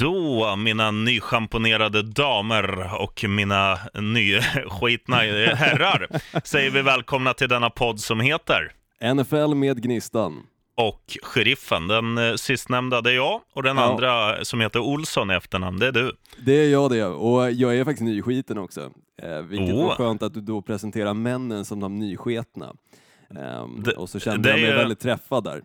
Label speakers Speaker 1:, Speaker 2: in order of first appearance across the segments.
Speaker 1: Då, mina nyschamponerade damer och mina nyskitna herrar, säger vi välkomna till denna podd som heter
Speaker 2: NFL med Gnistan.
Speaker 1: Och Sheriffen, den eh, sistnämnda det är jag och den
Speaker 2: Ja.
Speaker 1: andra som heter Olsson i efternamn, det är du.
Speaker 2: Det är jag det, och jag är faktiskt nyskiten också. Eh, vilket
Speaker 1: Åh.
Speaker 2: var skönt att du då presenterar männen som de nysketna.
Speaker 1: Det-
Speaker 2: och så kände
Speaker 1: det
Speaker 2: jag mig
Speaker 1: är-
Speaker 2: väldigt träffad där.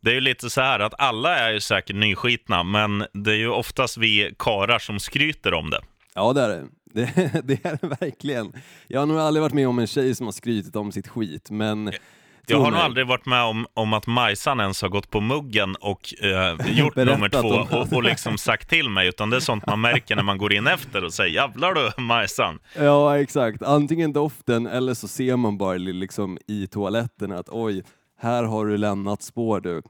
Speaker 1: Det är ju lite så här att alla är ju säkert nyskitna, men det är ju oftast vi karar som skryter om det.
Speaker 2: Ja, det är det. Det, det är det verkligen. Jag har nog aldrig varit med om en tjej som har skrytit om sitt skit, men
Speaker 1: Jag har nog aldrig varit med om, om att Majsan ens har gått på muggen och eh, gjort nummer två och, och liksom sagt till mig, utan det är sånt man märker när man går in efter och säger jävlar du Majsan.
Speaker 2: Ja, exakt. Antingen doften eller så ser man bara liksom i toaletten att oj, här har du lämnat spår du.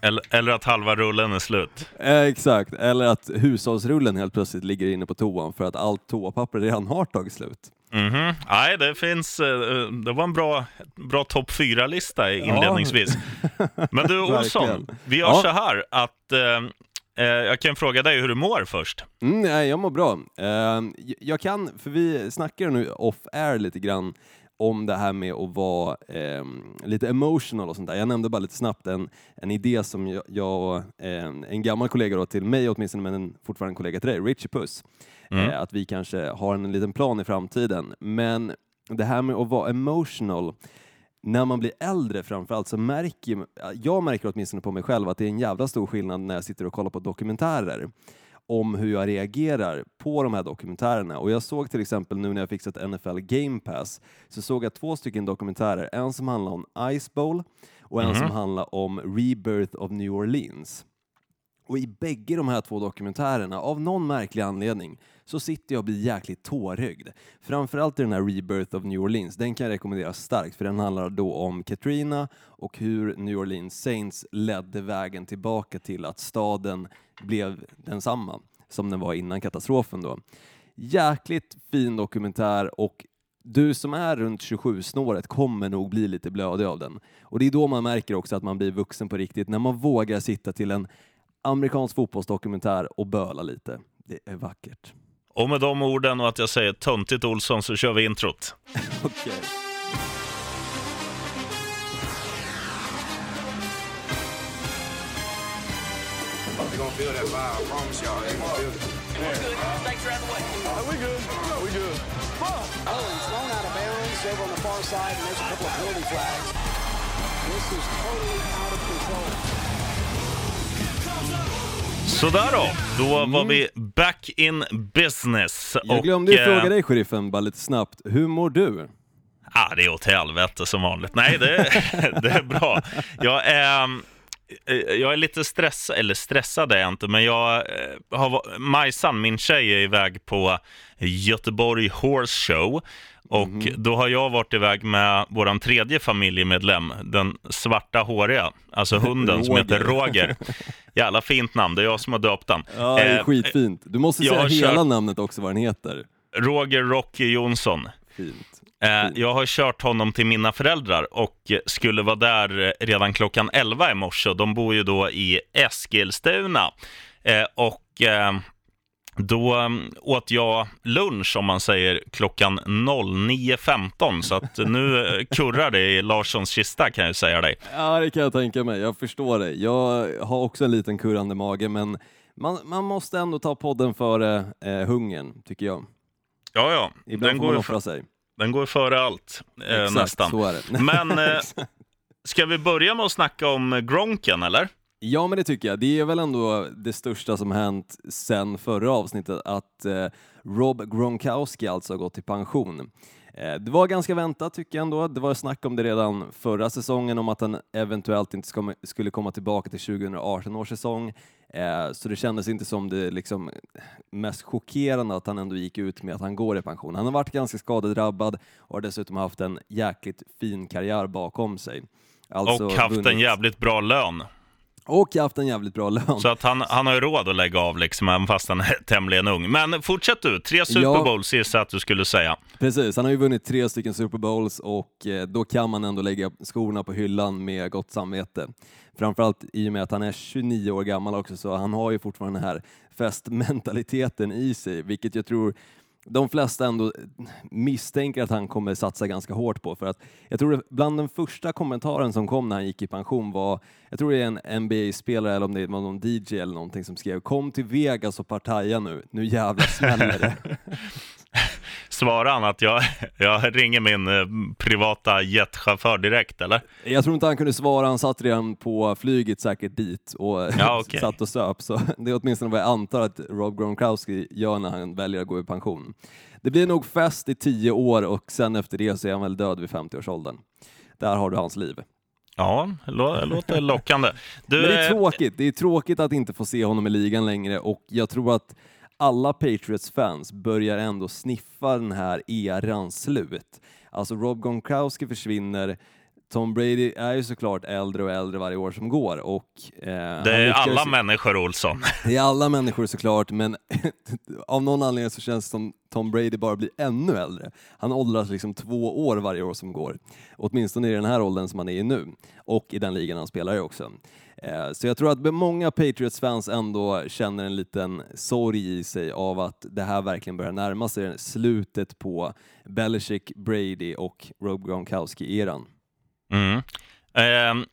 Speaker 1: Eller, eller att halva rullen är slut.
Speaker 2: Eh, exakt, eller att hushållsrullen helt plötsligt ligger inne på toan för att allt toapapper redan har tagit slut.
Speaker 1: Mhm. Nej, det finns, eh, det var en bra, bra topp fyra-lista inledningsvis. Men du Olsson, vi gör
Speaker 2: Ja.
Speaker 1: så här att eh, eh, jag kan fråga dig hur du mår först.
Speaker 2: Mm, jag mår bra. Eh, jag kan, för vi snackar nu off-air lite grann om det här med att vara eh, lite emotional och sånt där. Jag nämnde bara lite snabbt en, en idé som jag, jag eh, en gammal kollega då, till mig åtminstone, men en fortfarande kollega till dig, Richie Puss,
Speaker 1: Mm.
Speaker 2: eh, att vi kanske har en liten plan i framtiden. Men det här med att vara emotional, när man blir äldre framförallt så märker jag märker åtminstone på mig själv att det är en jävla stor skillnad när jag sitter och kollar på dokumentärer om hur jag reagerar på de här dokumentärerna. Och jag såg till exempel nu när jag fixat NFL Game Pass så såg jag två stycken dokumentärer. En som handlar om Ice Bowl och en
Speaker 1: Mhm.
Speaker 2: som handlar om Rebirth of New Orleans. Och i bägge de här två dokumentärerna, av någon märklig anledning, så sitter jag och blir jäkligt tårögd. Framförallt i den här Rebirth of New Orleans, den kan jag rekommendera starkt för den handlar då om Katrina och hur New Orleans Saints ledde vägen tillbaka till att staden blev densamma som den var innan katastrofen då. Jäkligt fin dokumentär och du som är runt 27-snåret kommer nog bli lite blödig av den. Och det är då man märker också att man blir vuxen på riktigt, när man vågar sitta till en amerikansk fotbollsdokumentär och böla lite. Det är vackert.
Speaker 1: Och med de orden och att jag säger töntigt Olsson så kör vi introt.
Speaker 3: Oh, flags. This is totally out of control.
Speaker 1: Sådär då, då var vi back in business.
Speaker 2: Jag
Speaker 1: och,
Speaker 2: glömde ju
Speaker 1: eh,
Speaker 2: fråga dig, sheriffen, bara lite snabbt. Hur mår du?
Speaker 1: Ah, det är åt helvete som vanligt. Nej, det, det är bra. Jag är, eh, jag är lite stressad, eller stressad är jag inte, men jag eh, har, Majsan, min tjej, är iväg på Göteborg Horse Show. Och då har jag varit iväg med vår tredje familjemedlem, den svarta håriga, alltså hunden som heter
Speaker 2: Roger.
Speaker 1: Jävla fint namn, det är jag som har döpt den.
Speaker 2: Ja, det är
Speaker 1: Eh,
Speaker 2: skitfint. Du måste säga hela
Speaker 1: kört-
Speaker 2: namnet också, vad den heter.
Speaker 1: Roger Rocky Jonsson.
Speaker 2: Fint.
Speaker 1: Eh, jag har kört honom till mina föräldrar och skulle vara där redan klockan 11 i morse. De bor ju då i Eskilstuna. Eh, och eh, då mm, åt jag lunch, om man säger, klockan 09.15. Så att nu eh, kurrar det i Larssons kista kan jag säga dig.
Speaker 2: Ja, det kan jag tänka mig. Jag förstår dig. Jag har också en liten kurrande mage, men man, man måste ändå ta podden före eh, hungern, tycker jag.
Speaker 1: Ja, ja,
Speaker 2: Ibland
Speaker 1: den
Speaker 2: får man
Speaker 1: går,
Speaker 2: offra sig.
Speaker 1: den går före allt, eh,
Speaker 2: Exakt,
Speaker 1: nästan. Men eh, ska vi börja med att snacka om Gronken, eller?
Speaker 2: Ja, men det tycker jag. Det är väl ändå det största som hänt sen förra avsnittet, att eh, Rob Gronkowski alltså har gått i pension. Eh, det var ganska väntat tycker jag ändå. Det var snack om det redan förra säsongen om att han eventuellt inte ska, skulle komma tillbaka till 2018 års säsong. Eh, så det kändes inte som det liksom mest chockerande att han ändå gick ut med att han går i pension. Han har varit ganska skadedrabbad och har dessutom haft en jäkligt fin karriär bakom sig. Alltså
Speaker 1: och haft
Speaker 2: vunnit-
Speaker 1: en jävligt bra lön.
Speaker 2: Och haft en jävligt bra lön.
Speaker 1: Så att han, han har ju råd att lägga av, liksom, även fast han är tämligen ung. Men fortsätt du, tre Super
Speaker 2: Ja.
Speaker 1: Bowls gissar jag att du skulle säga.
Speaker 2: Precis, han har ju vunnit tre stycken Super Bowls och eh, då kan man ändå lägga skorna på hyllan med gott samvete. Framförallt i och med att han är 29 år gammal också, så han har ju fortfarande den här festmentaliteten i sig, vilket jag tror de flesta ändå misstänker att han kommer satsa ganska hårt på. För att jag tror bland den första kommentaren som kom när han gick i pension var, jag tror det är en NBA-spelare eller om det var någon DJ eller någonting som skrev kom till Vegas och partaja nu, nu jävla smäller det.
Speaker 1: Svarar han att jag, jag ringer min eh, privata jetchaufför direkt, eller?
Speaker 2: Jag tror inte han kunde svara, han satt redan på flyget säkert dit och
Speaker 1: Ja, okej.
Speaker 2: satt och söp. Så det är åtminstone vad jag antar att Rob Gronkowski gör när han väljer att gå i pension. Det blir nog fest i tio år och sen efter det så är han väl död vid 50-årsåldern. Där har du hans liv.
Speaker 1: Ja, lå- låter lockande. Du,
Speaker 2: Men det är
Speaker 1: eh,
Speaker 2: tråkigt. Det är tråkigt att inte få se honom i ligan längre och jag tror att alla Patriots-fans börjar ändå sniffa den här erans slut. Alltså Rob Gronkowski försvinner, Tom Brady är ju såklart äldre och äldre varje år som går och eh,
Speaker 1: det är alla människor, Olsson.
Speaker 2: det är alla människor såklart, men av någon anledning så känns det som Tom Brady bara blir ännu äldre. Han åldras liksom två år varje år som går. Åtminstone i den här åldern som han är i nu. Och i den ligan han spelar i också. Eh, Så jag tror att många Patriots-fans ändå känner en liten sorg i sig av att det här verkligen börjar närma sig slutet på Belichick, Brady och Rob Gronkowski-eran.
Speaker 1: Mm. Ehm,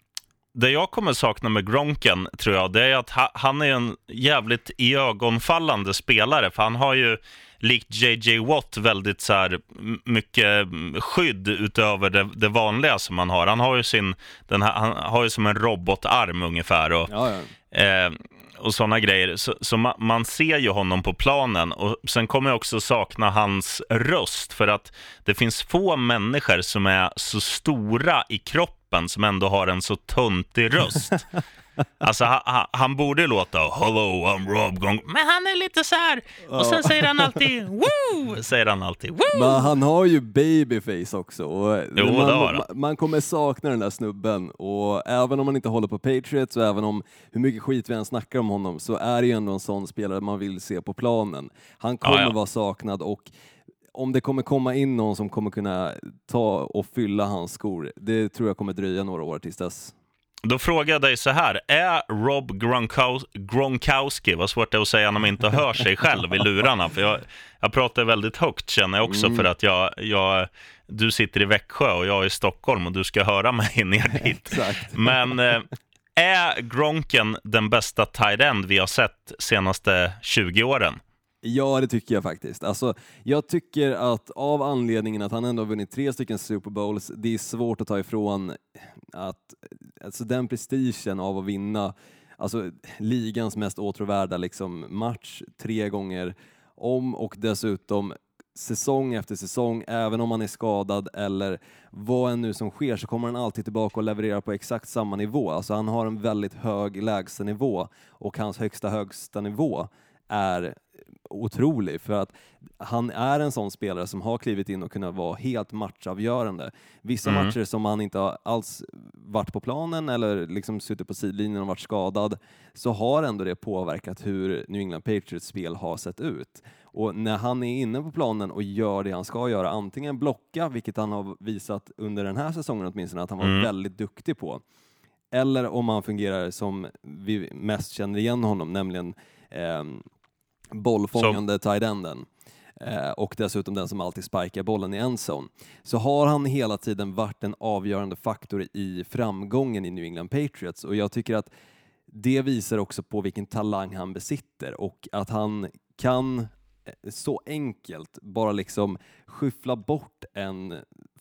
Speaker 1: det jag kommer sakna med Gronken, tror jag, det är att ha, han är en jävligt iögonfallande spelare, för han har ju likt JJ Watt väldigt så här, mycket skydd utöver det, det vanliga som han har. Han har ju sin, den här, han har ju som en robotarm ungefär. Och,
Speaker 2: Ja, ja.
Speaker 1: eh, och sådana grejer. Så, så ma, man ser ju honom på planen. Och Sen kommer jag också sakna hans röst, för att det finns få människor som är så stora i kroppen som ändå har en så töntig röst. Alltså ha, ha, han borde låta “Hello, I'm Rob Gronk”, men han är lite så här. Och sen säger han alltid “Woo!” säger han alltid “Woo!”
Speaker 2: Men han har ju babyface också. Och
Speaker 1: Jo,
Speaker 2: man,
Speaker 1: det har han.
Speaker 2: man kommer sakna den där snubben. Och även om man inte håller på Patriots och även om hur mycket skit vi än snackar om honom så är det ju ändå en sån spelare man vill se på planen. Han kommer
Speaker 1: Ja, ja.
Speaker 2: vara saknad och om det kommer komma in någon som kommer kunna ta och fylla hans skor, det tror jag kommer dröja några år tills dess.
Speaker 1: Då frågar jag dig så här, är Rob Gronkowski, Gronkowski vad svårt det är att säga när man inte hör sig själv i lurarna, för jag, jag pratar väldigt högt känner jag också för att jag, jag, du sitter i Växjö och jag är i Stockholm och du ska höra mig ner dit. Men eh, är Gronken den bästa tight end vi har sett senaste 20 åren?
Speaker 2: Ja, det tycker jag faktiskt. Alltså, jag tycker att av anledningen att han ändå har vunnit tre stycken Super Bowls, det är svårt att ta ifrån att alltså den prestigen av att vinna alltså, ligans mest åtråvärda liksom, match tre gånger om och dessutom säsong efter säsong, även om han är skadad eller vad än nu som sker så kommer han alltid tillbaka och levererar på exakt samma nivå. Alltså han har en väldigt hög lägstanivå och hans högsta högsta nivå är otrolig för att han är en sån spelare som har klivit in och kunnat vara helt matchavgörande. Vissa
Speaker 1: Mm.
Speaker 2: matcher som han inte har alls varit på planen eller liksom suttit på sidlinjen och varit skadad så har ändå det påverkat hur New England Patriots spel har sett ut. Och när han är inne på planen och gör det han ska göra, antingen blocka, vilket han har visat under den här säsongen åtminstone att han var
Speaker 1: Mm.
Speaker 2: väldigt duktig på, eller om han fungerar som vi mest känner igen honom, nämligen ehm, bollfångande tight enden eh, och dessutom den som alltid spikar bollen i endzone, så har han hela tiden varit en avgörande faktor i framgången i New England Patriots. Och jag tycker att det visar också på vilken talang han besitter och att han kan eh, så enkelt bara liksom skyffla bort en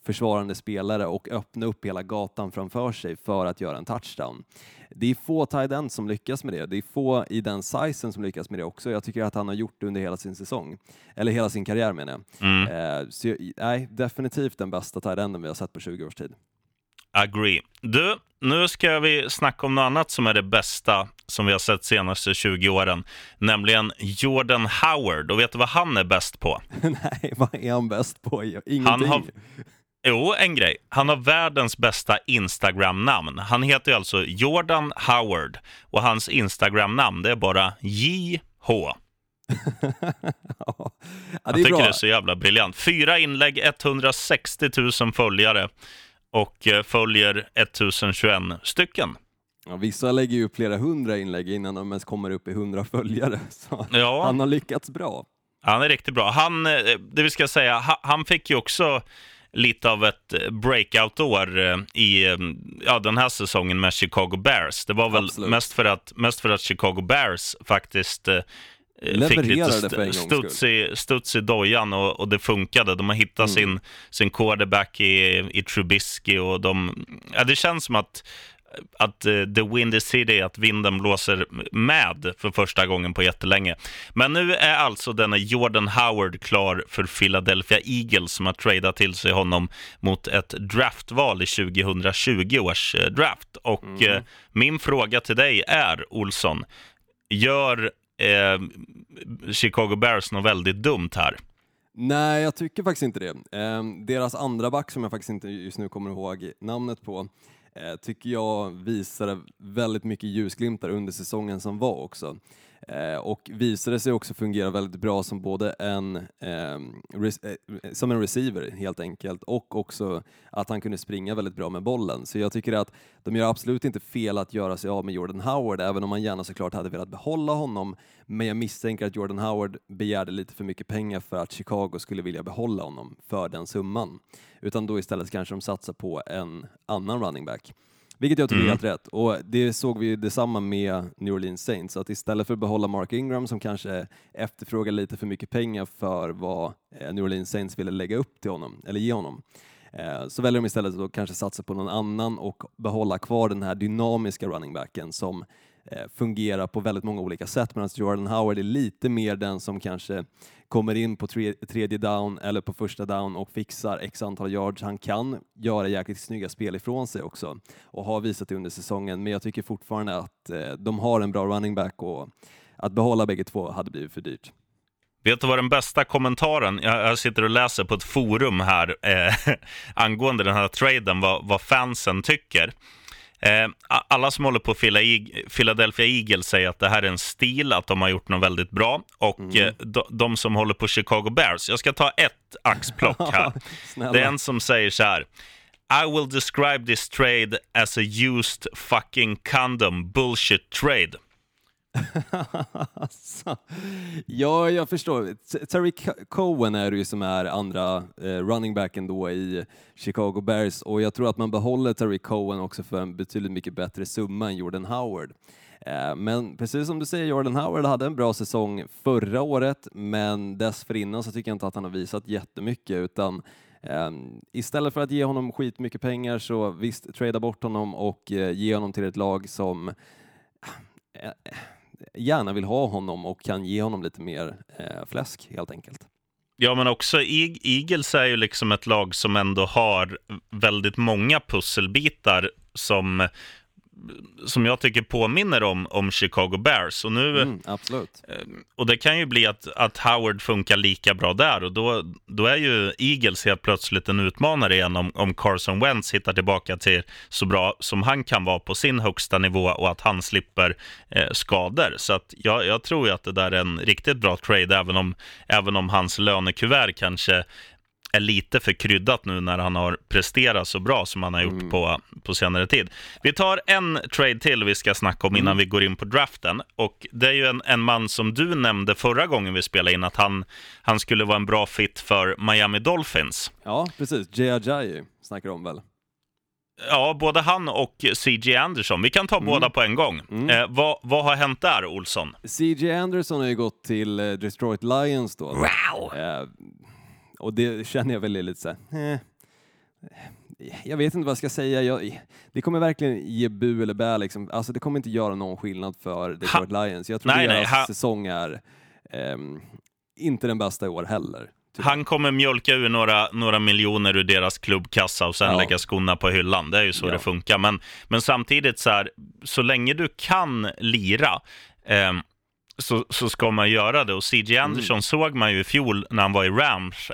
Speaker 2: försvarande spelare och öppna upp hela gatan framför sig för att göra en touchdown. Det är få tight ends som lyckas med det. Det är få i den sizen som lyckas med det också. Jag tycker att han har gjort det under hela sin säsong. Eller hela sin karriär menar jag.
Speaker 1: Mm.
Speaker 2: Eh, så nej, definitivt den bästa tight enden vi har sett på 20 års tid.
Speaker 1: Agree. Du, nu ska vi snacka om något annat som är det bästa som vi har sett senaste 20 åren, nämligen Jordan Howard. Och vet du vad han är bäst på?
Speaker 2: nej, vad är han bäst på? Ingenting.
Speaker 1: Han har, Jo, en grej. Han har världens bästa Instagram-namn. Han heter alltså Jordan Howard och hans Instagram-namn det är bara JH.
Speaker 2: ja,
Speaker 1: Jag tycker
Speaker 2: bra.
Speaker 1: det är så jävla briljant. Fyra inlägg, 160 000 följare och eh, följer 1021 stycken.
Speaker 2: Ja, vissa lägger ju upp flera hundra inlägg innan de ens kommer upp i hundra följare. Så
Speaker 1: Ja.
Speaker 2: Han har lyckats bra.
Speaker 1: Han är riktigt bra. Han, eh, det vi ska säga, ha- han fick ju också lite av ett eh, breakout-år eh, i eh, ja, den här säsongen med Chicago Bears. Det var väl
Speaker 2: Absolut.
Speaker 1: mest för, att, mest för att Chicago Bears faktiskt eh, fick
Speaker 2: Levererade
Speaker 1: lite studs i, studs i dojan och, och det funkade. De har hittat
Speaker 2: Mm.
Speaker 1: sin, sin quarterback i, i Trubisky och de, ja, det känns som att att eh, the windy city, att vinden blåser med för första gången på jättelänge. Men nu är alltså denna Jordan Howard klar för Philadelphia Eagles som har tradat till sig honom mot ett draftval i 2020 års eh, draft. Och eh, min fråga till dig är, Olsson, gör eh, Chicago Bears något väldigt dumt här?
Speaker 2: Nej, jag tycker faktiskt inte det. Ehm, deras andra back, som jag faktiskt inte just nu kommer ihåg namnet på, eh, Eh, tycker jag visade väldigt mycket ljusglimtar under säsongen som var också. Eh, och visade sig också fungera väldigt bra som både en, ehm, eh, eh, som en receiver helt enkelt och också att han kunde springa väldigt bra med bollen. Så jag tycker att de gör absolut inte fel att göra sig av med Jordan Howard, även om man gärna såklart hade velat behålla honom. Men jag misstänker att Jordan Howard begärde lite för mycket pengar för att Chicago skulle vilja behålla honom för den summan. Utan då istället kanske de satsar på en annan running back. Vilket jag tycker är
Speaker 1: Mm.
Speaker 2: helt rätt. Och det såg vi ju detsamma med New Orleans Saints, att istället för att behålla Mark Ingram som kanske efterfrågar lite för mycket pengar för vad eh, New Orleans Saints ville lägga upp till honom, eller ge honom, eh, så väljer de istället att kanske satsa på någon annan och behålla kvar den här dynamiska running backen som Eh, fungera fungerar på väldigt många olika sätt medan Jordan Howard är lite mer den som kanske kommer in på tre, tredje down eller på första down och fixar x antal yards. Han kan göra jäkligt snygga spel ifrån sig också och har visat det under säsongen men jag tycker fortfarande att eh, de har en bra running back och att behålla bägge två hade blivit för dyrt.
Speaker 1: Vet du vad den bästa kommentaren, jag, jag sitter och läser på ett forum här eh, angående den här traden, vad, vad fansen tycker. Eh, alla som håller på Philadelphia Eagles säger att det här är en stil, att de har gjort något väldigt bra. Och eh, de, de som håller på Chicago Bears, jag ska ta ett axplock här. Det är en som säger så här. I will describe this trade as a used fucking condom bullshit trade.
Speaker 2: Alltså, ja, jag förstår. Terry Cohen är det ju som är andra eh, running backen då i Chicago Bears och jag tror att man behåller Terry Cohen också för en betydligt mycket bättre summa än Jordan Howard. Eh, men precis som du säger, Jordan Howard hade en bra säsong förra året, men dessförinnan så tycker jag inte att han har visat jättemycket utan Um, istället för att ge honom skitmycket pengar så visst, trada bort honom och eh, ge honom till ett lag som eh, eh, gärna vill ha honom och kan ge honom lite mer eh, fläsk helt enkelt.
Speaker 1: Ja, men också Eagles är ju liksom ett lag som ändå har väldigt många pusselbitar som, som jag tycker påminner om, om Chicago Bears. Och, nu,
Speaker 2: Mm, absolut.
Speaker 1: och det kan ju bli att, att Howard funkar lika bra där och då, då är ju Eagles helt plötsligt en utmanare igen om, om Carson Wentz hittar tillbaka till så bra som han kan vara på sin högsta nivå och att han slipper eh, skador. Så att jag, jag tror ju att det där är en riktigt bra trade även om, även om hans lönekuvert kanske är lite för kryddat nu när han har presterat så bra som han har gjort på, på senare tid. Vi tar en trade till vi ska snacka om innan vi går in på draften. Och det är ju en, en man som du nämnde förra gången vi spelade in, att han, han skulle vara en bra fit för Miami Dolphins.
Speaker 2: Ja, precis. Jay Ajayi snackar om väl?
Speaker 1: Ja, både han och C.J. Anderson. Vi kan ta båda på en gång. Eh, vad, vad har hänt där, Olsson?
Speaker 2: CJ Anderson har ju gått till eh, Detroit Lions då.
Speaker 1: Wow!
Speaker 2: Eh, och det känner jag väl är lite så här, eh. Jag vet inte vad jag ska säga. Jag, det kommer verkligen ge bu eller bä. Liksom. Alltså, det kommer inte göra någon skillnad för Detroit Lions. Jag tror
Speaker 1: Nej, nej,
Speaker 2: deras
Speaker 1: ha-
Speaker 2: säsong är ehm, inte den bästa i år heller. tyvärr.
Speaker 1: Han kommer mjölka ur några, några miljoner ur deras klubbkassa och sen
Speaker 2: Ja.
Speaker 1: lägga skorna på hyllan. Det är ju så
Speaker 2: Ja.
Speaker 1: det funkar. Men, men samtidigt, så, här, så länge du kan lira ehm, så, så ska man göra det. Och C.J. Anderson såg man ju i fjol när han var i Rams.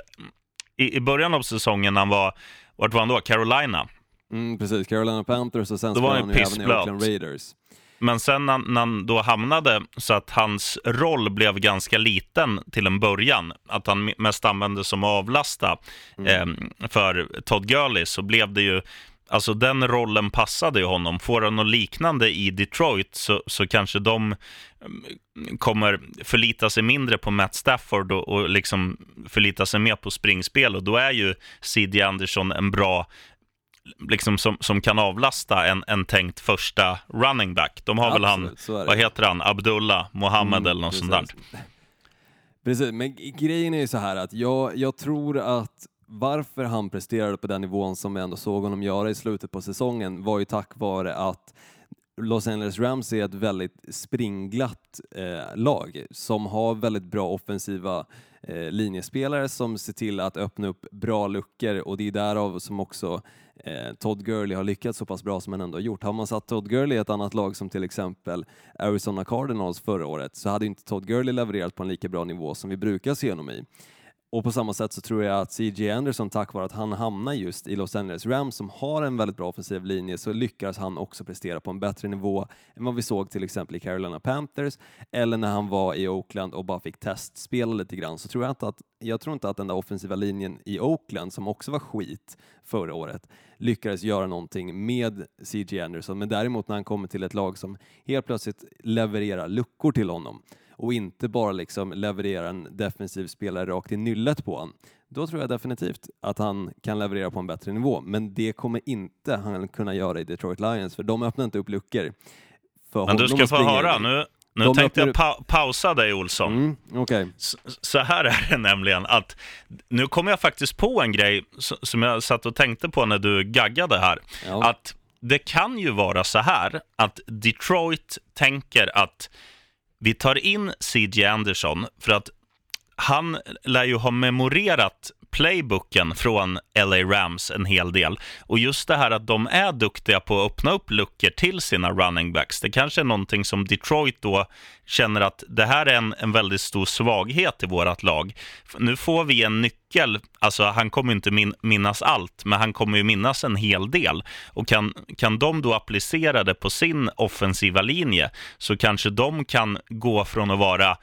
Speaker 1: I, I början av säsongen när han var, vart var han då? Carolina.
Speaker 2: Mm, precis, Carolina Panthers och sen
Speaker 1: Då var han ju
Speaker 2: även i. Oakland Raiders.
Speaker 1: Men sen när, när han då hamnade så att hans roll blev ganska liten till en början, att han mest användes som avlasta eh, för Todd Gurley, så blev det ju Alltså den rollen passade ju honom. Får han något liknande i Detroit så, så kanske de mm, kommer förlita sig mindre på Matt Stafford och, och liksom förlita sig mer på springspel och då är ju C.D. Anderson en bra liksom som, som kan avlasta en, en tänkt första running back. De har väl han,
Speaker 2: Absolut, är det.
Speaker 1: vad heter han, Abdullah Mohammed
Speaker 2: Mm,
Speaker 1: eller något sånt där.
Speaker 2: precis. Precis, men grejen är ju så här att jag, jag tror att varför han presterade på den nivån som vi ändå såg honom göra i slutet på säsongen var ju tack vare att Los Angeles Rams är ett väldigt springglatt eh, lag som har väldigt bra offensiva eh, linjespelare som ser till att öppna upp bra luckor och det är därav som också eh, Todd Gurley har lyckats så pass bra som han ändå har gjort. Har man satt Todd Gurley i ett annat lag som till exempel Arizona Cardinals förra året så hade inte Todd Gurley levererat på en lika bra nivå som vi brukar se honom i. Och på samma sätt så tror jag att CJ Anderson, tack vare att han hamnar just i Los Angeles Rams som har en väldigt bra offensiv linje, så lyckas han också prestera på en bättre nivå än vad vi såg till exempel i Carolina Panthers eller när han var i Oakland och bara fick testspela lite grann. Så tror jag inte att, jag tror inte att den där offensiva linjen i Oakland, som också var skit förra året, lyckades göra någonting med CJ Anderson. Men däremot när han kommer till ett lag som helt plötsligt levererar luckor till honom och inte bara liksom leverera en defensiv spelare rakt i nyllet på honom. Då tror jag definitivt att han kan leverera på en bättre nivå, men det kommer inte han kunna göra i Detroit Lions, för de öppnar inte upp luckor för
Speaker 1: Men du ska få höra, nu, nu
Speaker 2: De
Speaker 1: tänkte jag pa pausa dig Olsson.
Speaker 2: Mm, Okej.
Speaker 1: S- Så här är det nämligen att nu kommer jag faktiskt på en grej som jag satt och tänkte på när du gaggade här.
Speaker 2: Ja.
Speaker 1: Att det kan ju vara så här att Detroit tänker att vi tar in C.J. Anderson för att han lär ju ha memorerat playbooken från LA Rams en hel del. Och just det här att de är duktiga på att öppna upp luckor till sina running backs, det kanske är någonting som Detroit då känner att det här är en, en väldigt stor svaghet i vårt lag. Nu får vi en nyckel, alltså han kommer inte min, minnas allt, men han kommer ju minnas en hel del. Och kan, kan de då applicera det på sin offensiva linje så kanske de kan gå från att vara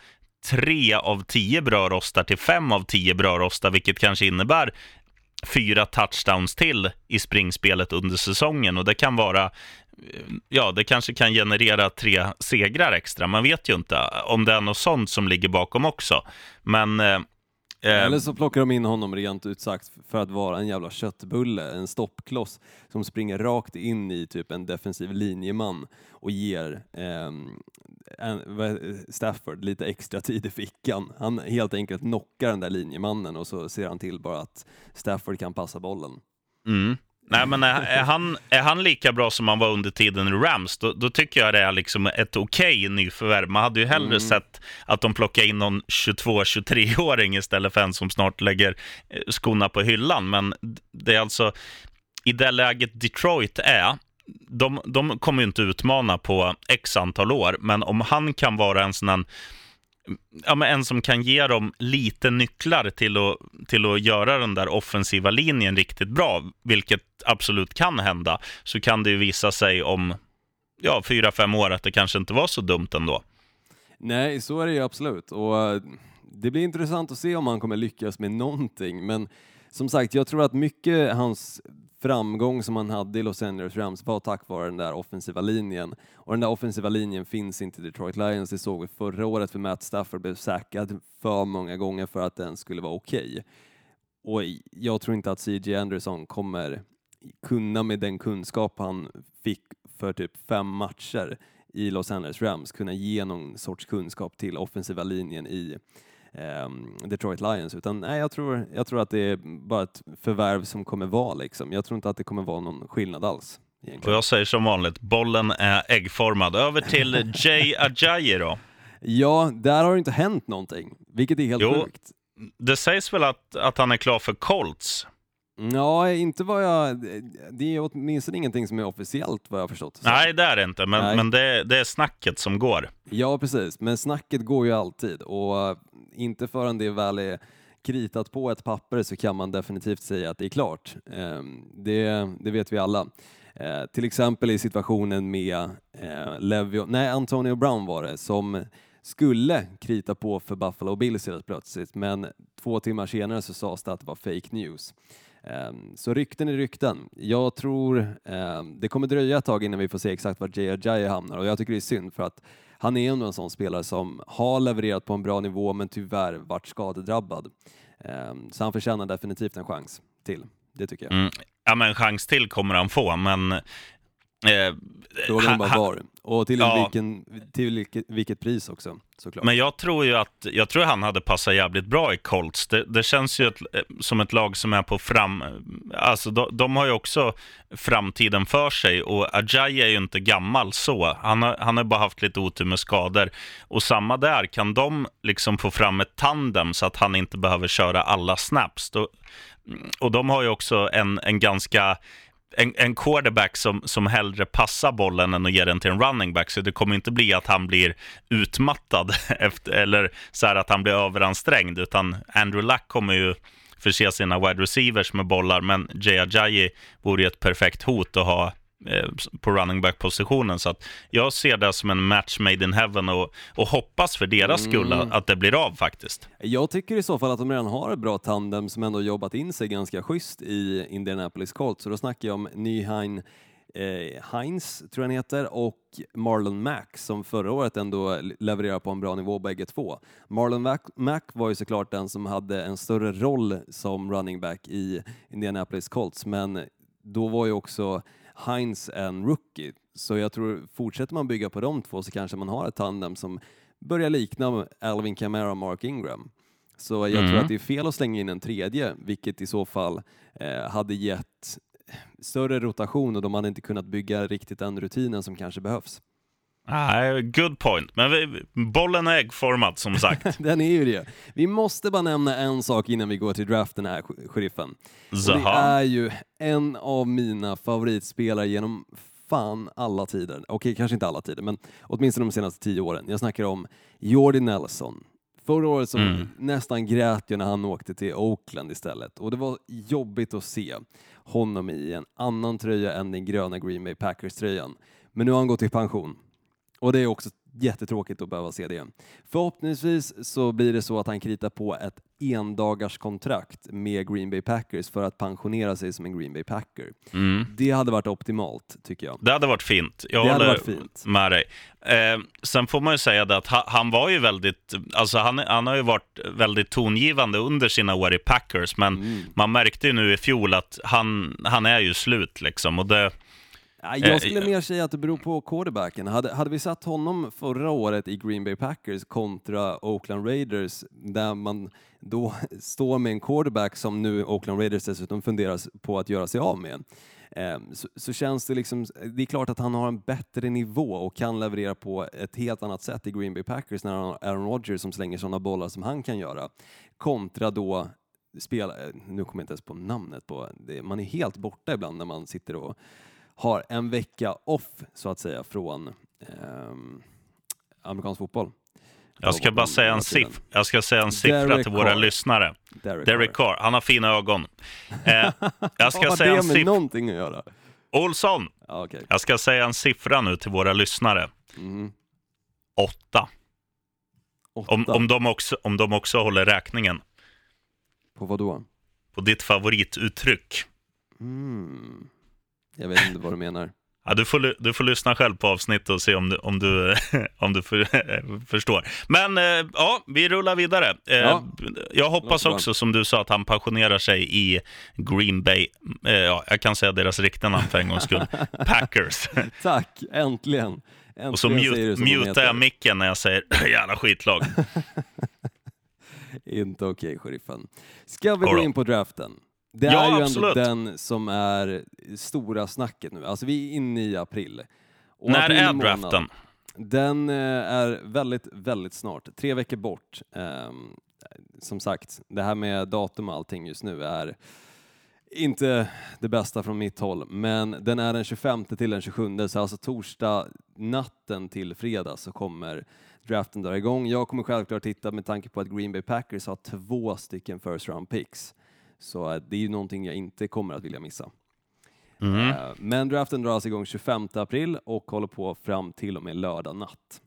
Speaker 1: tre av tio brödrostar till fem av tio brödrostar, vilket kanske innebär fyra touchdowns till i springspelet under säsongen. Och det kan vara, ja, det kanske kan generera tre segrar extra. Man vet ju inte om det är något sånt som ligger bakom också. Men eh,
Speaker 2: eller så plockar de in honom rent ut sagt för att vara en jävla köttbulle, en stoppkloss som springer rakt in i typ en defensiv linjeman och ger ehm, vad- Stafford lite extra tid i fickan. Han helt enkelt knockar den där linjemannen och så ser han till bara att Stafford kan passa bollen.
Speaker 1: Mm. Nej, men är, är, han, är han lika bra som han var under tiden i Rams, då, då tycker jag det är liksom ett okej nyförvärv. Man hade ju hellre sett att de plockar in någon 22-23-åring istället för en som snart lägger eh, skorna på hyllan. Men det är alltså, i det läget Detroit är, de, de kommer ju inte utmana på x antal år, men om han kan vara en sån här ja, men en som kan ge dem lite nycklar till att, till att göra den där offensiva linjen riktigt bra, vilket absolut kan hända, så kan det ju visa sig om ja, fyra, fem år att det kanske inte var så dumt ändå.
Speaker 2: Nej, så är det ju absolut. Och eh, det blir intressant att se om han kommer lyckas med någonting. Men som sagt, jag tror att mycket hans framgång som han hade i Los Angeles Rams var tack vare den där offensiva linjen. Och den där offensiva linjen finns inte i Detroit Lions. Det såg vi förra året för Matt Stafford blev säkrad för många gånger för att den skulle vara okej. Och jag tror inte att CJ Anderson kommer kunna med den kunskap han fick för typ fem matcher i Los Angeles Rams kunna ge någon sorts kunskap till offensiva linjen i Detroit Lions. Utan nej, jag tror, jag tror att det är bara ett förvärv som kommer vara liksom. Jag tror inte att det kommer vara någon skillnad alls.
Speaker 1: Och
Speaker 2: Egentligen.
Speaker 1: jag säger som vanligt, bollen är äggformad. Över till Jay Ajayi då.
Speaker 2: Ja, där har det inte hänt någonting, vilket är helt
Speaker 1: Jo.
Speaker 2: sjukt.
Speaker 1: Det sägs väl att, att han är klar för Colts?
Speaker 2: Ja, inte vad jag... Det är åtminstone ingenting som är officiellt vad jag har förstått. Så-
Speaker 1: Nej, det är det inte, men,
Speaker 2: Nej.
Speaker 1: men det, det är snacket som går.
Speaker 2: Ja, precis. Men snacket går ju alltid och inte förrän det väl är kritat på ett papper så kan man definitivt säga att det är klart. Ehm, det, det vet vi alla. Eh, till exempel i situationen med eh, Levio, nej Antonio Brown var det, som skulle krita på för Buffalo Bills helt plötsligt, men två timmar senare så sades det att det var fake news. Ehm, så rykten är rykten. Jag tror ehm, det kommer dröja ett tag innan vi får se exakt var Jay Ajayi hamnar och jag tycker det är synd för att han är ändå en sån spelare som har levererat på en bra nivå men tyvärr varit skadedrabbad. Ehm, så han förtjänar definitivt en chans till. Det tycker jag.
Speaker 1: Mm. Ja, men en chans till kommer han få, men... Eh,
Speaker 2: Frågan är bara var. Och till,
Speaker 1: Ja.
Speaker 2: vilken, till vilket, vilket pris också såklart.
Speaker 1: Men jag tror ju att jag tror han hade passat jävligt bra i Colts. Det, det känns ju ett, som ett lag som är på fram... Alltså de, de har ju också framtiden för sig och Ajayi är ju inte gammal så. Han har, han har bara haft lite otur med skador. Och samma där, kan de liksom få fram ett tandem så att han inte behöver köra alla snaps? Då, och de har ju också en, en ganska en, en quarterback som, som hellre passar bollen än att ge den till en running back. Så det kommer inte bli att han blir utmattad efter, eller så här att han blir överansträngd. Utan Andrew Luck kommer ju förse sina wide receivers med bollar. Men Jay Ajayi vore ju ett perfekt hot att ha på running back-positionen. Så att jag ser det som en match made in heaven och, och hoppas för deras skull att- att det blir av faktiskt.
Speaker 2: Jag tycker i så fall att de redan har ett bra tandem som ändå jobbat in sig ganska schysst i Indianapolis Colts. Så då snackar jag om Nyheim eh, Heinz, tror jag han heter, och Marlon Mack som förra året ändå levererar på en bra nivå bägge två. Marlon Mack, Mack var ju såklart den som hade en större roll som running back i Indianapolis Colts, men då var ju också Heinz en rookie. Så jag tror, fortsätter man bygga på de två så kanske man har ett tandem som börjar likna Alvin Kamara och Mark Ingram. Så jag tror
Speaker 1: Mm.
Speaker 2: att det är fel att slänga in en tredje, vilket i så fall eh, hade gett större rotation och de hade inte kunnat bygga riktigt den rutinen som kanske behövs.
Speaker 1: Ah, good point. Men vi, bollen är äggformad som sagt.
Speaker 2: Den är ju det. Vi måste bara nämna en sak innan vi går till draften här, sh- sheriffen. Det är ju en av mina favoritspelare genom fan alla tider. Okej, kanske inte alla tider, men åtminstone de senaste tio åren. Jag snackar om Jordi Nelson. Förra året så
Speaker 1: Mm.
Speaker 2: nästan grät jag när han åkte till Oakland istället och det var jobbigt att se honom i en annan tröja än den gröna Green Bay Packers-tröjan. Men nu har han gått i pension och det är också jättetråkigt att behöva se det. Förhoppningsvis så blir det så att han kritar på ett endagars kontrakt med Green Bay Packers för att pensionera sig som en Green Bay Packer.
Speaker 1: Mm.
Speaker 2: Det hade varit optimalt tycker jag.
Speaker 1: Det hade varit fint. Jag
Speaker 2: Det hade
Speaker 1: håller
Speaker 2: varit fint.
Speaker 1: med dig. Eh, sen får man ju säga det att ha, han var ju väldigt, alltså han, han har ju varit väldigt tongivande under sina år i Packers, men
Speaker 2: Mm.
Speaker 1: man märkte ju nu i fjol att han, han är ju slut liksom. Och det,
Speaker 2: Jag skulle mer säga att det beror på quarterbacken. Hade, hade vi satt honom förra året i Green Bay Packers kontra Oakland Raiders där man då står med en quarterback som nu Oakland Raiders dessutom funderar på att göra sig av med. eh, Så, så känns det liksom, det är klart att han har en bättre nivå och kan leverera på ett helt annat sätt i Green Bay Packers när han har Aaron Rodgers som slänger sådana bollar som han kan göra. Kontra då spela, eh, nu kommer jag inte ens på namnet på det, man är helt borta ibland när man sitter och har en vecka off så att säga från ehm, amerikansk fotboll.
Speaker 1: jag ska bara säga en, siff, jag ska säga en siffra
Speaker 2: Derek
Speaker 1: till våra
Speaker 2: Carr.
Speaker 1: lyssnare.
Speaker 2: Derek,
Speaker 1: Derek Carr, han har fina ögon. Eh, jag ska
Speaker 2: har
Speaker 1: säga en
Speaker 2: det med
Speaker 1: siffra.
Speaker 2: någonting att göra?
Speaker 1: Olsson,
Speaker 2: Ja, okej.
Speaker 1: jag ska säga en siffra nu till våra lyssnare.
Speaker 2: Mhm.
Speaker 1: Åtta.
Speaker 2: Åtta.
Speaker 1: Om, om, de också, om de också håller räkningen
Speaker 2: På vad då?
Speaker 1: på ditt favorituttryck.
Speaker 2: Mm. Jag vet inte vad du menar.
Speaker 1: Ja, du, får, du får lyssna själv på avsnittet och se om du, om du, om du för, förstår. Men eh, ja, vi rullar vidare. Eh,
Speaker 2: Ja.
Speaker 1: Jag hoppas också, som du sa, att han pensionerar sig i Green Bay. Eh, ja, jag kan säga deras riktiga namn för en gångs skull. Packers.
Speaker 2: Tack, äntligen! äntligen
Speaker 1: Och så mute, mutar jag micken när jag säger jävla skitlag.
Speaker 2: Inte okej, sheriffen. Ska vi gå in på draften? Det
Speaker 1: Ja,
Speaker 2: är ju
Speaker 1: absolut.
Speaker 2: ändå den som är stora snacket nu. Alltså vi är inne i april. Och
Speaker 1: när
Speaker 2: april
Speaker 1: är
Speaker 2: månad,
Speaker 1: draften?
Speaker 2: Den eh, är väldigt, väldigt snart. Tre veckor bort. Ehm, som sagt, det här med datum och allting just nu är inte det bästa från mitt håll, men den är den 25 till den 27, så alltså torsdag natten till fredag så kommer draften drar igång. Jag kommer självklart titta med tanke på att Green Bay Packers har två stycken first round picks. Så eh, det är ju någonting jag inte kommer att vilja missa.
Speaker 1: Mm.
Speaker 2: Eh, Men draften dras igång 25 april och håller på fram till och med lördag natt.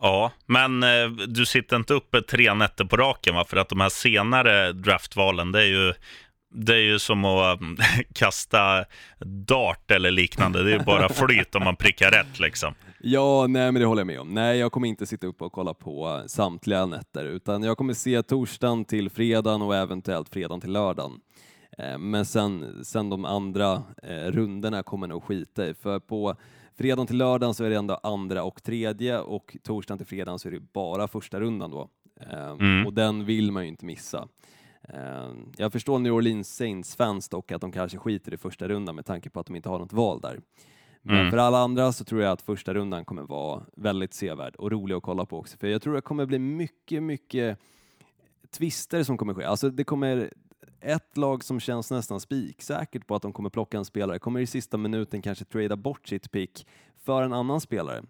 Speaker 1: Ja, men eh, du sitter inte uppe tre nätter på raken va? För att de här senare draftvalen, det är ju, det är ju som att mm, kasta dart eller liknande. Det är bara flyt om man prickar rätt liksom.
Speaker 2: Ja, nej men det håller jag med om. Nej, jag kommer inte sitta upp och kolla på eh, samtliga nätter, utan jag kommer se torsdagen till fredagen och eventuellt fredagen till lördagen. Eh, Men sen, sen de andra eh, rundorna kommer nog skita i, för på fredagen till lördagen så är det ändå andra och tredje och torsdagen till fredagen så är det bara första rundan då. Eh,
Speaker 1: Mm.
Speaker 2: Och den vill man ju inte missa. Eh, Jag förstår New Orleans Saints-fans dock att de kanske skiter i första rundan med tanke på att de inte har något val där. Men
Speaker 1: Mm.
Speaker 2: för alla andra så tror jag att första rundan kommer vara väldigt sevärd och rolig att kolla på också. För jag tror det kommer bli mycket, mycket twister som kommer ske. Alltså det kommer ett lag som känns nästan spiksäkert på att de kommer plocka en spelare, kommer i sista minuten kanske trada bort sitt pick för en annan spelare.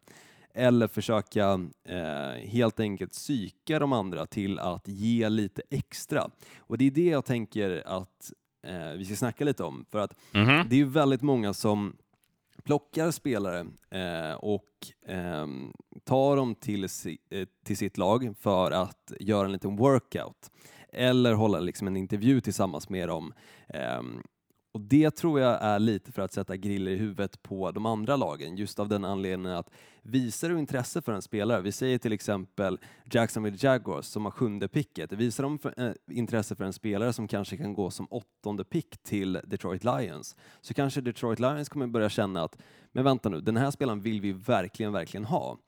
Speaker 2: Eller försöka eh, helt enkelt psyka de andra till att ge lite extra. Och det är det jag tänker att eh, vi ska snacka lite om. För att
Speaker 1: Mhm.
Speaker 2: det är väldigt många som plockar spelare eh, och ehm, tar dem till, si, eh, till sitt lag för att göra en liten workout eller hålla liksom en intervju tillsammans med dem. Och det tror jag är lite för att sätta griller i huvudet på de andra lagen, just av den anledningen att visar du intresse för en spelare, vi säger till exempel Jacksonville Jaguars som har sjunde picket, visar de för, eh, intresse för en spelare som kanske kan gå som åttonde pick till Detroit Lions, så kanske Detroit Lions kommer börja känna att men vänta nu, den här spelaren vill vi verkligen, verkligen ha.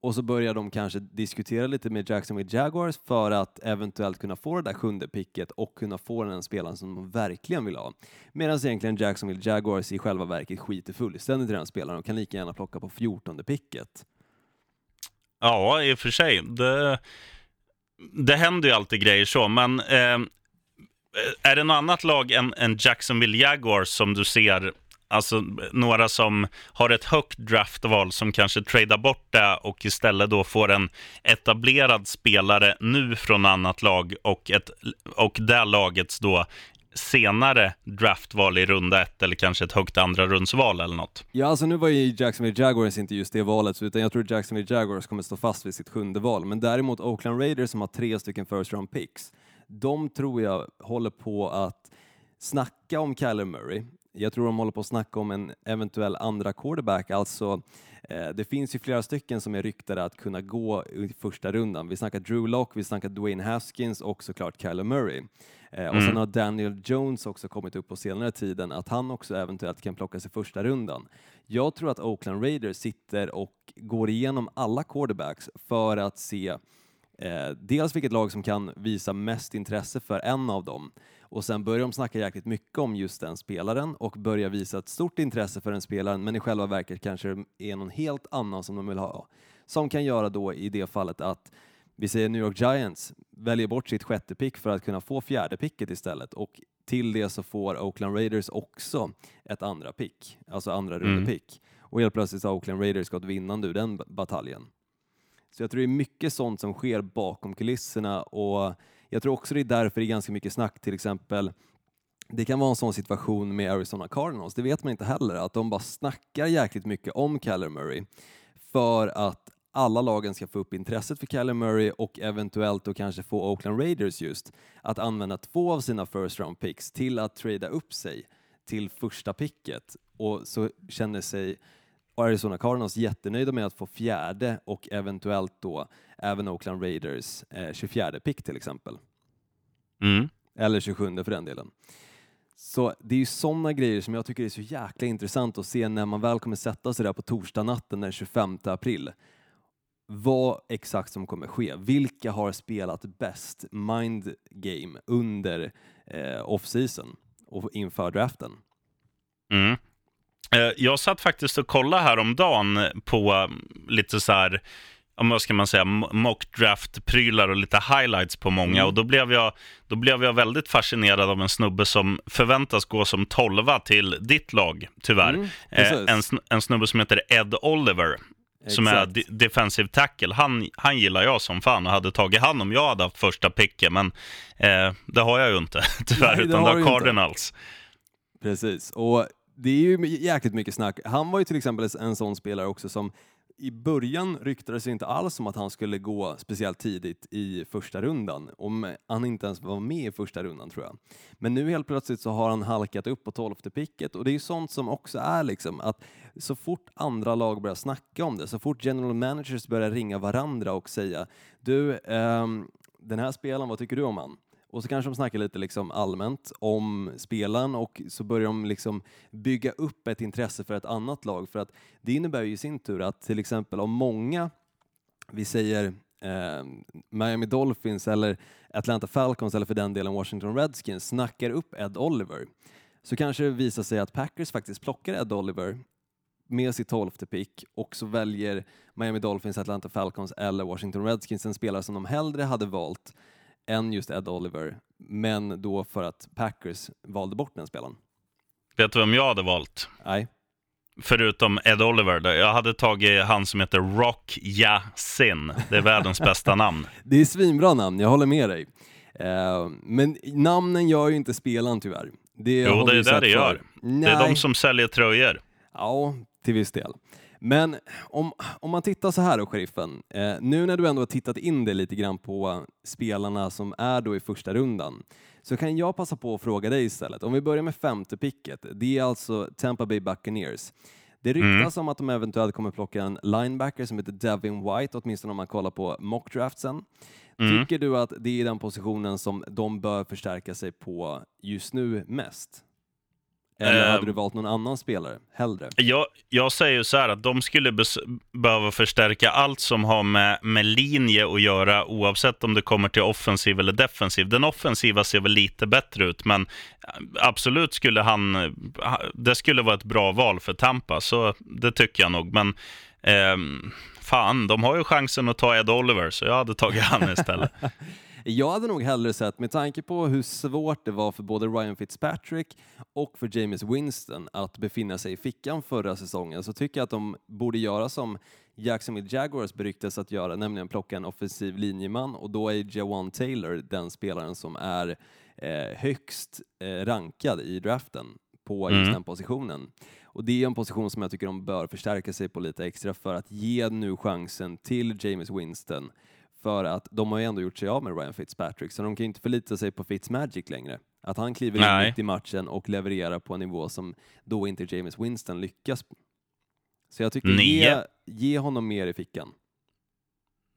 Speaker 2: Och så börjar de kanske diskutera lite med Jacksonville Jaguars för att eventuellt kunna få det där sjunde picket och kunna få den spelaren som de verkligen vill ha. Medan egentligen Jacksonville Jaguars i själva verket skiter fullständigt i den spelaren och kan lika gärna plocka på fjortonde picket.
Speaker 1: Ja, i och för sig. Det, det händer ju alltid grejer så, men eh, är det något annat lag än, än Jacksonville Jaguars som du ser, alltså några som har ett högt draftval som kanske tradar bort det och istället då får en etablerad spelare nu från annat lag och, ett, och det lagets då senare draftval i runda ett eller kanske ett högt andra rundsval eller något.
Speaker 2: Ja, alltså nu var ju Jacksonville Jaguars inte just det valet, utan jag tror Jacksonville Jaguars kommer stå fast vid sitt sjunde val. Men däremot Oakland Raiders som har tre stycken first round picks, de tror jag håller på att snacka om Kyler Murray. Jag tror de håller på att snacka om en eventuell andra quarterback, alltså eh, det finns ju flera stycken som är ryktade att kunna gå i första rundan. Vi snackar Drew Lock, vi snackar Dwayne Haskins och såklart Kyler Murray. Eh, och sen har Daniel Jones också kommit upp på senare tiden att han också eventuellt kan plockas i första rundan. Jag tror att Oakland Raiders sitter och går igenom alla quarterbacks för att se eh, dels vilket lag som kan visa mest intresse för en av dem och sen börjar de snacka jäkligt mycket om just den spelaren och börjar visa ett stort intresse för den spelaren men i själva verket kanske det är någon helt annan som de vill ha. Som kan göra då i det fallet att vi säger New York Giants väljer bort sitt sjätte pick för att kunna få fjärde picket istället och till det så får Oakland Raiders också ett andra pick, alltså andra
Speaker 1: Mm.
Speaker 2: Och helt plötsligt har Oakland Raiders gått vinnande ur den bataljen. Så jag tror det är mycket sånt som sker bakom kulisserna och jag tror också det är därför det är ganska mycket snack, till exempel det kan vara en sån situation med Arizona Cardinals, det vet man inte heller, att de bara snackar jäkligt mycket om Kyler Murray för att alla lagen ska få upp intresset för Kyler Murray och eventuellt då kanske få Oakland Raiders just att använda två av sina first round picks till att trada upp sig till första picket. Och så känner sig Arizona Cardinals jättenöjda med att få fjärde och eventuellt då även Oakland Raiders eh, 24 pick till exempel.
Speaker 1: Mm.
Speaker 2: Eller 27 för den delen. Så det är ju sådana grejer som jag tycker är så jäkla intressant att se när man väl kommer sätta sig där på torsdag natten den 25 april. Vad exakt som kommer ske. Vilka har spelat bäst mind game under eh, off-season och inför draften?
Speaker 1: Mm. Eh, Jag satt faktiskt och kollade häromdagen på eh, lite så här, om vad ska man säga, mo- mock draft-prylar och lite highlights på många.
Speaker 2: Mm.
Speaker 1: Och då blev, jag, då blev jag väldigt fascinerad av en snubbe som förväntas gå som tolva till ditt lag, tyvärr.
Speaker 2: Mm,
Speaker 1: eh, en, en snubbe som heter Ed Oliver. som är
Speaker 2: Exakt.
Speaker 1: defensive tackle. Han, han gillar jag som fan och hade tagit han om jag hade haft första picken. Men eh, det har jag ju inte tyvärr,
Speaker 2: Nej, det
Speaker 1: utan det har
Speaker 2: inte.
Speaker 1: Cardinals.
Speaker 2: Precis, och det är ju jäkligt mycket snack. Han var ju till exempel en sån spelare också som i början ryktades det inte alls om att han skulle gå speciellt tidigt i första rundan, om han inte ens var med i första rundan tror jag. Men nu helt plötsligt så har han halkat upp på tolfte picket och det är ju sånt som också är liksom att så fort andra lag börjar snacka om det, så fort general managers börjar ringa varandra och säga du, um, den här spelaren, vad tycker du om han? Och så kanske de snackar lite liksom allmänt om spelaren och så börjar de liksom bygga upp ett intresse för ett annat lag. För att det innebär ju i sin tur att till exempel om många, vi säger eh, Miami Dolphins eller Atlanta Falcons eller för den delen Washington Redskins snackar upp Ed Oliver så kanske det visar sig att Packers faktiskt plockar Ed Oliver med sitt tolfte pick och så väljer Miami Dolphins, Atlanta Falcons eller Washington Redskins en spelare som de hellre hade valt än just Ed Oliver, men då för att Packers valde bort den spelaren.
Speaker 1: Vet du vem jag hade valt?
Speaker 2: Nej.
Speaker 1: Förutom Ed Oliver. där. Jag hade tagit han som heter Rock Sin. Det är världens bästa namn.
Speaker 2: Det är svinbra namn, jag håller med dig. Eh, men namnen gör ju inte spelaren tyvärr. Det
Speaker 1: Jo, det är det det gör.
Speaker 2: förr.
Speaker 1: Det är
Speaker 2: Nej.
Speaker 1: de som säljer tröjor.
Speaker 2: Ja, till viss del. Men om, om man tittar så här då, sheriffen. Eh, nu när du ändå har tittat in det lite grann på spelarna som är då i första rundan, så kan jag passa på att fråga dig istället. Om vi börjar med femte picket. Det är alltså Tampa Bay Buccaneers. Det ryktas om att de eventuellt kommer plocka en linebacker som heter Devin White, åtminstone om man kollar på mockdraftsen. Tycker du att det är den positionen som de bör förstärka sig på just nu mest? Eller
Speaker 1: Eh,
Speaker 2: hade du valt någon annan spelare hellre?
Speaker 1: Jag, jag säger ju så här att de skulle behöva förstärka allt som har med, med linje att göra oavsett om det kommer till offensiv eller defensiv. Den offensiva ser väl lite bättre ut, men absolut skulle han... ha- Det skulle vara ett bra val för Tampa, så det tycker jag nog. Men ehm, fan, de har ju chansen att ta Ed Oliver, så jag hade tagit han istället.
Speaker 2: Jag hade nog hellre sett, med tanke på hur svårt det var för både Ryan Fitzpatrick och för James Winston att befinna sig i fickan förra säsongen, så tycker jag att de borde göra som Jacksonville Jaguars beryktas att göra, nämligen plocka en offensiv linjeman och då är Jawan Taylor den spelaren som är eh, högst eh, rankad i draften på just
Speaker 1: Mm.
Speaker 2: den positionen. Och det är en position som jag tycker de bör förstärka sig på lite extra för att ge nu chansen till James Winston för att de har ju ändå gjort sig av med Ryan Fitzpatrick, så de kan ju inte förlita sig på Fitzmagic längre. Att han kliver in
Speaker 1: Nej.
Speaker 2: mitt i matchen och levererar på en nivå som då inte James Winston lyckas. Så jag tycker ge, ge honom mer i fickan.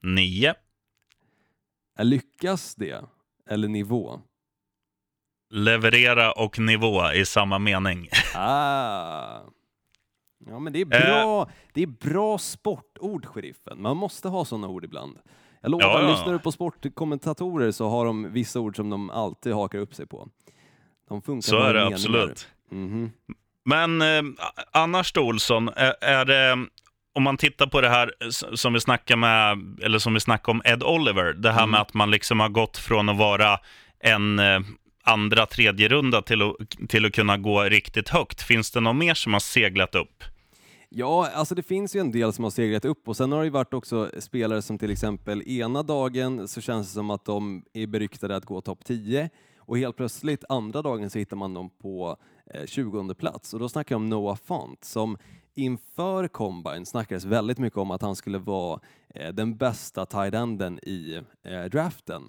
Speaker 1: Nio.
Speaker 2: Lyckas det? Eller nivå?
Speaker 1: Leverera och nivå i samma mening.
Speaker 2: Ah. Ja, men det är
Speaker 1: Eh.
Speaker 2: bra, det är bra sportord, sheriffen. Man måste ha sådana ord ibland. Jag lovar,
Speaker 1: Ja, ja.
Speaker 2: lyssnar du på sportkommentatorer så har de vissa ord som de alltid hakar upp sig på. De funkar
Speaker 1: Så är det
Speaker 2: meningar.
Speaker 1: absolut.
Speaker 2: Mhm.
Speaker 1: Men eh, annars då Olsson, är, är det, om man tittar på det här som vi snackar med, eller som vi snackade om Ed Oliver, det här med att man liksom har gått från att vara en eh, andra, tredje runda till att, till att kunna gå riktigt högt. Finns det något mer som har seglat upp?
Speaker 2: Ja, alltså det finns ju en del som har segrat upp och sen har det ju varit också spelare som till exempel ena dagen så känns det som att de är beryktade att gå topp 10 och helt plötsligt andra dagen så hittar man dem på eh, 20 plats och då snackar jag om Noah Font som inför Combine snackades väldigt mycket om att han skulle vara eh, den bästa tight enden i eh, draften.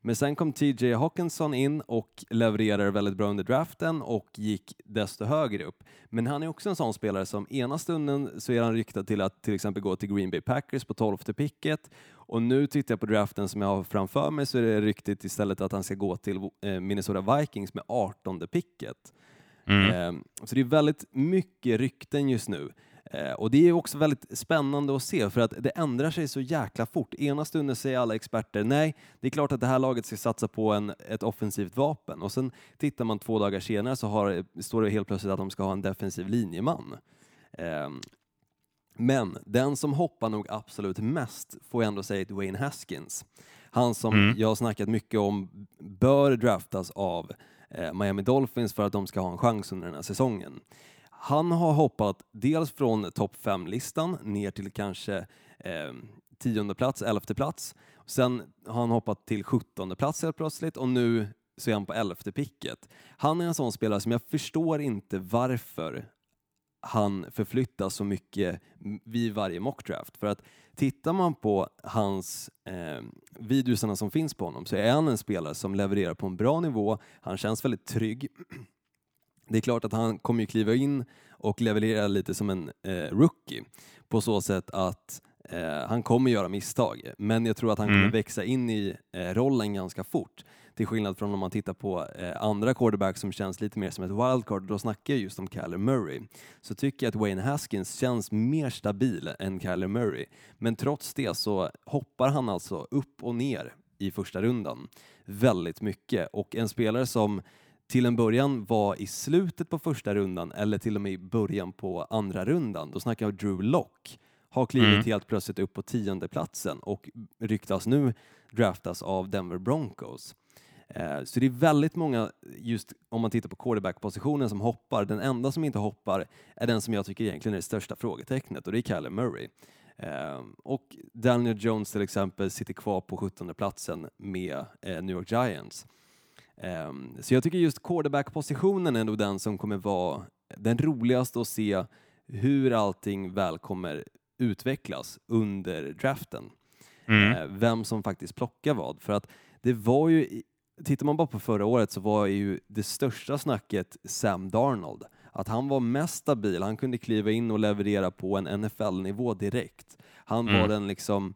Speaker 2: Men sen kom TJ Hawkinson in och levererade väldigt bra under draften och gick desto högre upp. Men han är också en sån spelare som ena stunden så är han ryktad till att till exempel gå till Green Bay Packers på 12 picket och nu tittar jag på draften som jag har framför mig så är det ryktet istället att han ska gå till eh, Minnesota Vikings med 18 picket.
Speaker 1: Mm.
Speaker 2: Eh, Så det är väldigt mycket rykten just nu. Eh, Och det är också väldigt spännande att se för att det ändrar sig så jäkla fort. Ena stunden säger alla experter nej, det är klart att det här laget ska satsa på en, ett offensivt vapen och sen tittar man två dagar senare så har, står det helt plötsligt att de ska ha en defensiv linjeman. Eh, Men den som hoppar nog absolut mest får jag ändå säga är Dwayne Haskins. Han som
Speaker 1: Mm.
Speaker 2: jag har snackat mycket om bör draftas av eh, Miami Dolphins för att de ska ha en chans under den här säsongen. Han har hoppat dels från topp 5-listan ner till kanske eh, tionde plats, elfte plats. Sen har han hoppat till sjuttonde plats helt plötsligt och nu så är han på elfte picket. Han är en sån spelare som jag förstår inte varför han förflyttas så mycket vid varje mockdraft. För att tittar man på hans eh, videosarna som finns på honom så är han en spelare som levererar på en bra nivå, han känns väldigt trygg. Det är klart att han kommer ju kliva in och leverera lite som en eh, rookie på så sätt att eh, han kommer göra misstag, men jag tror att han
Speaker 1: Mm.
Speaker 2: kommer växa in i eh, rollen ganska fort. Till skillnad från om man tittar på eh, andra quarterbacks som känns lite mer som ett wildcard, då snackar jag just om Kyler Murray. Så tycker jag att Wayne Haskins känns mer stabil än Kyler Murray. Men trots det så hoppar han alltså upp och ner i första rundan väldigt mycket och en spelare som till en början var i slutet på första rundan eller till och med i början på andra rundan, då snackar jag Drew Lock har klivit
Speaker 1: Mm.
Speaker 2: helt plötsligt upp på tionde platsen och ryktas nu draftas av Denver Broncos. Eh, Så det är väldigt många, just om man tittar på quarterback-positionen, som hoppar. Den enda som inte hoppar är den som jag tycker egentligen är det största frågetecknet och det är Kyler Murray. Eh, Och Daniel Jones till exempel sitter kvar på 17 platsen med eh, New York Giants. Eh, Så jag tycker just quarterback-positionen är nog den som kommer vara den roligaste att se hur allting väl kommer utvecklas under draften.
Speaker 1: Mm.
Speaker 2: Eh, Vem som faktiskt plockar vad. För att det var ju, tittar man bara på förra året så var ju det största snacket Sam Darnold. Att han var mest stabil, han kunde kliva in och leverera på en NFL-nivå direkt. Han var
Speaker 1: Mm.
Speaker 2: den liksom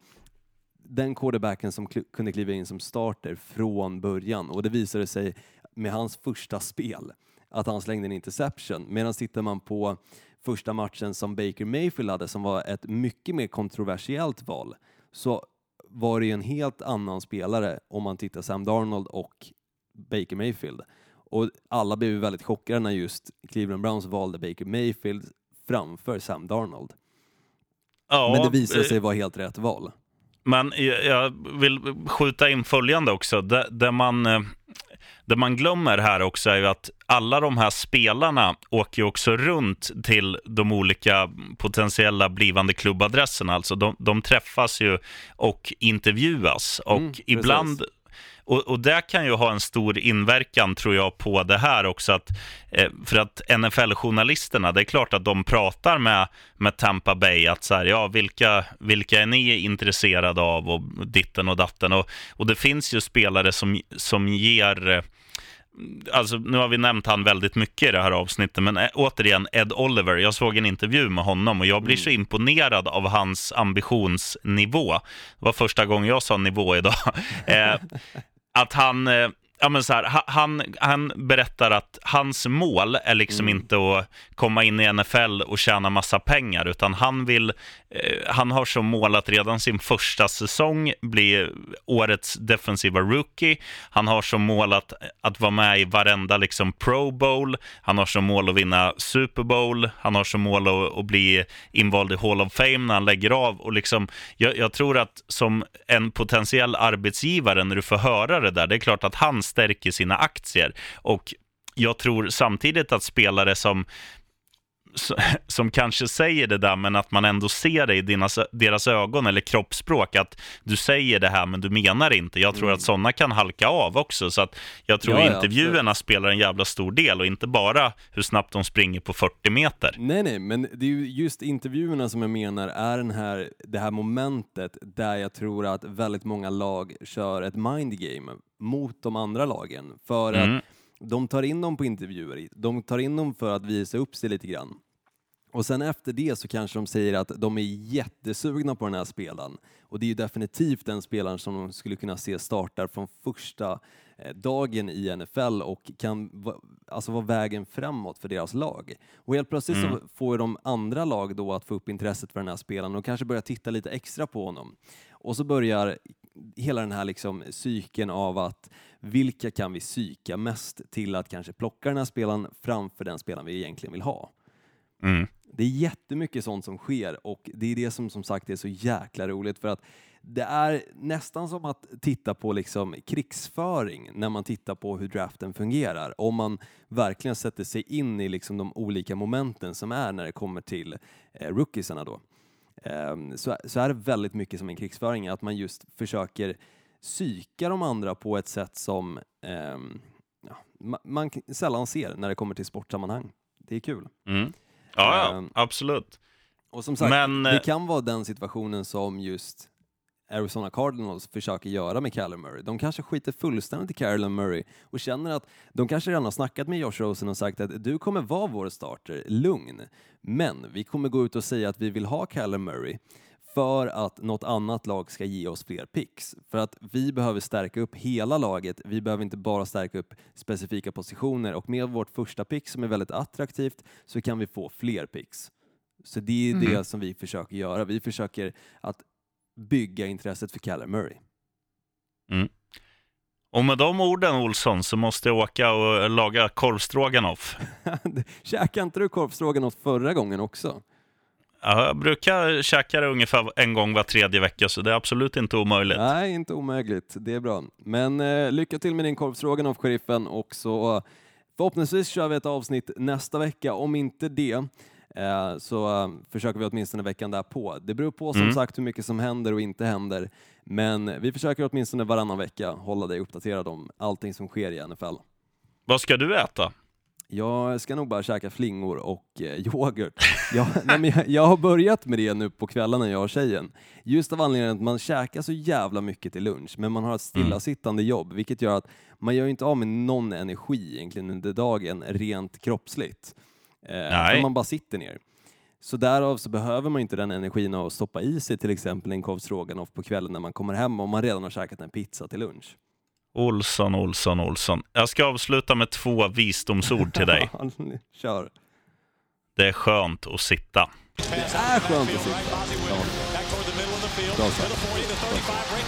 Speaker 2: den quarterbacken som kunde kliva in som starter från början och det visade sig med hans första spel att han slängde en interception. Medan tittar man på första matchen som Baker Mayfield hade som var ett mycket mer kontroversiellt val så var det ju en helt annan spelare om man tittar Sam Darnold och Baker Mayfield. Och alla blev väldigt chockade när just Cleveland Browns valde Baker Mayfield framför Sam Darnold.
Speaker 1: Ja,
Speaker 2: Men det visade
Speaker 1: eh,
Speaker 2: sig vara helt rätt val.
Speaker 1: Men jag- vill skjuta in följande också. Det, det, man, eh, det man glömmer här också är ju att alla de här spelarna åker ju också runt till de olika potentiella blivande klubbadresserna. Alltså de, de träffas ju och intervjuas. Och
Speaker 2: Mm,
Speaker 1: ibland... Och, och det kan ju ha en stor inverkan, tror jag, på det här också. Att, eh, för att NFL-journalisterna, det är klart att de pratar med, med Tampa Bay, att så här, ja, vilka, vilka är ni intresserade av och ditten och datten. Och, och det finns ju spelare som, som ger eh, Alltså, nu har vi nämnt han väldigt mycket i det här avsnittet, men eh, återigen, Ed Oliver, jag såg en intervju med honom och jag blir så imponerad av hans ambitionsnivå. Det var första gången jag sa nivå idag. Eh, att han, eh, ja men så här, ha- han, han berättar att hans mål är liksom inte att komma in i NFL och tjäna massa pengar, utan han vill, Eh, han har som mål att redan sin första säsong bli årets defensiva rookie. Han har som mål att, att vara med i varenda liksom pro bowl. Han har som mål att vinna Super Bowl. Han har som mål att, att bli invald i Hall of Fame när han lägger av. Och liksom, jag, jag tror att som en potentiell arbetsgivare, när du får höra det där, det är klart att han stärker sina aktier. Och jag tror samtidigt att spelare som som kanske säger det där, men att man ändå ser det i dina, deras ögon eller kroppsspråk, att du säger det här, men du menar inte. Jag tror att sådana kan halka av också, så att jag tror
Speaker 2: Ja, ja,
Speaker 1: intervjuerna spelar en jävla stor del och inte bara hur snabbt de springer på 40 meter.
Speaker 2: Nej, nej, men det är ju just intervjuerna som jag menar är den här, det här momentet där jag tror att väldigt många lag kör ett mind game mot de andra lagen. För
Speaker 1: Mm.
Speaker 2: att de tar in dem på intervjuer, de tar in dem för att visa upp sig lite grann. Och sen efter det så kanske de säger att de är jättesugna på den här spelaren. Och det är ju definitivt den spelaren som de skulle kunna se startar från första eh, dagen i NFL och kan alltså vara vägen framåt för deras lag. Och helt plötsligt så får de andra lag då att få upp intresset för den här spelaren och kanske börja titta lite extra på honom. Och så börjar hela den här liksom cykeln av att vilka kan vi psyka mest till att kanske plocka den här spelaren framför den spelaren vi egentligen vill ha.
Speaker 1: Mm.
Speaker 2: Det är jättemycket sånt som sker och det är det som som sagt är så jäkla roligt för att det är nästan som att titta på liksom krigsföring när man tittar på hur draften fungerar. Om man verkligen sätter sig in i liksom de olika momenten som är när det kommer till eh, rookiesarna då. Ehm, så, så är det väldigt mycket som en krigsföring, att man just försöker psyka de andra på ett sätt som ehm, ja, ma- man k- sällan ser när det kommer till sportsammanhang. Det är kul.
Speaker 1: Mm. Ja, ja,
Speaker 2: Ehm,
Speaker 1: absolut.
Speaker 2: Och som sagt,
Speaker 1: Men,
Speaker 2: det
Speaker 1: eh,
Speaker 2: kan vara den situationen som just Arizona Cardinals försöker göra med Kyler Murray. De kanske skiter fullständigt i Kyler Murray och känner att de kanske redan har snackat med Josh Rosen och sagt att du kommer vara vår starter, lugn. Men vi kommer gå ut och säga att vi vill ha Kyler Murray för att något annat lag ska ge oss fler picks. För att vi behöver stärka upp hela laget, vi behöver inte bara stärka upp specifika positioner och med vårt första pick som är väldigt attraktivt så kan vi få fler picks. Så det är det som vi försöker göra. Vi försöker att bygga intresset för Kyler Murray.
Speaker 1: Och med de orden, Olsson, så måste jag åka och laga korvstroganoff.
Speaker 2: Käkade inte du korvstroganoff förra gången också?
Speaker 1: Ja, Jag brukar käka det ungefär en gång var tredje vecka, så det är absolut inte omöjligt.
Speaker 2: Nej, inte omöjligt. Det är bra. Men eh, lycka till med din korvstroganoff, sheriffen, och så eh, förhoppningsvis kör vi ett avsnitt nästa vecka. Om inte det eh, så eh, försöker vi åtminstone veckan därpå. Det beror på som
Speaker 1: Mm.
Speaker 2: sagt hur mycket som händer och inte händer. Men vi försöker åtminstone varannan vecka hålla dig uppdaterad om allting som sker i NFL.
Speaker 1: Vad ska du äta?
Speaker 2: Jag ska nog bara käka flingor och eh, yoghurt. Jag, nej, jag, jag har börjat med det nu på kvällarna jag och tjejen. Just av anledningen att man käkar så jävla mycket till lunch, men man har ett stillasittande jobb, vilket gör att man gör inte av med någon energi egentligen under dagen rent kroppsligt. Eh, man bara sitter ner. Så därav så behöver man inte den energin av att stoppa i sig till exempel en korv på kvällen när man kommer hem om man redan har käkat en pizza till lunch.
Speaker 1: Olsson, Olsson, Olsson. Jag ska avsluta med två visdomsord till dig.
Speaker 2: Kör.
Speaker 1: Det är skönt att sitta.
Speaker 2: Det är skönt att sitta. Ja. Bra sagt.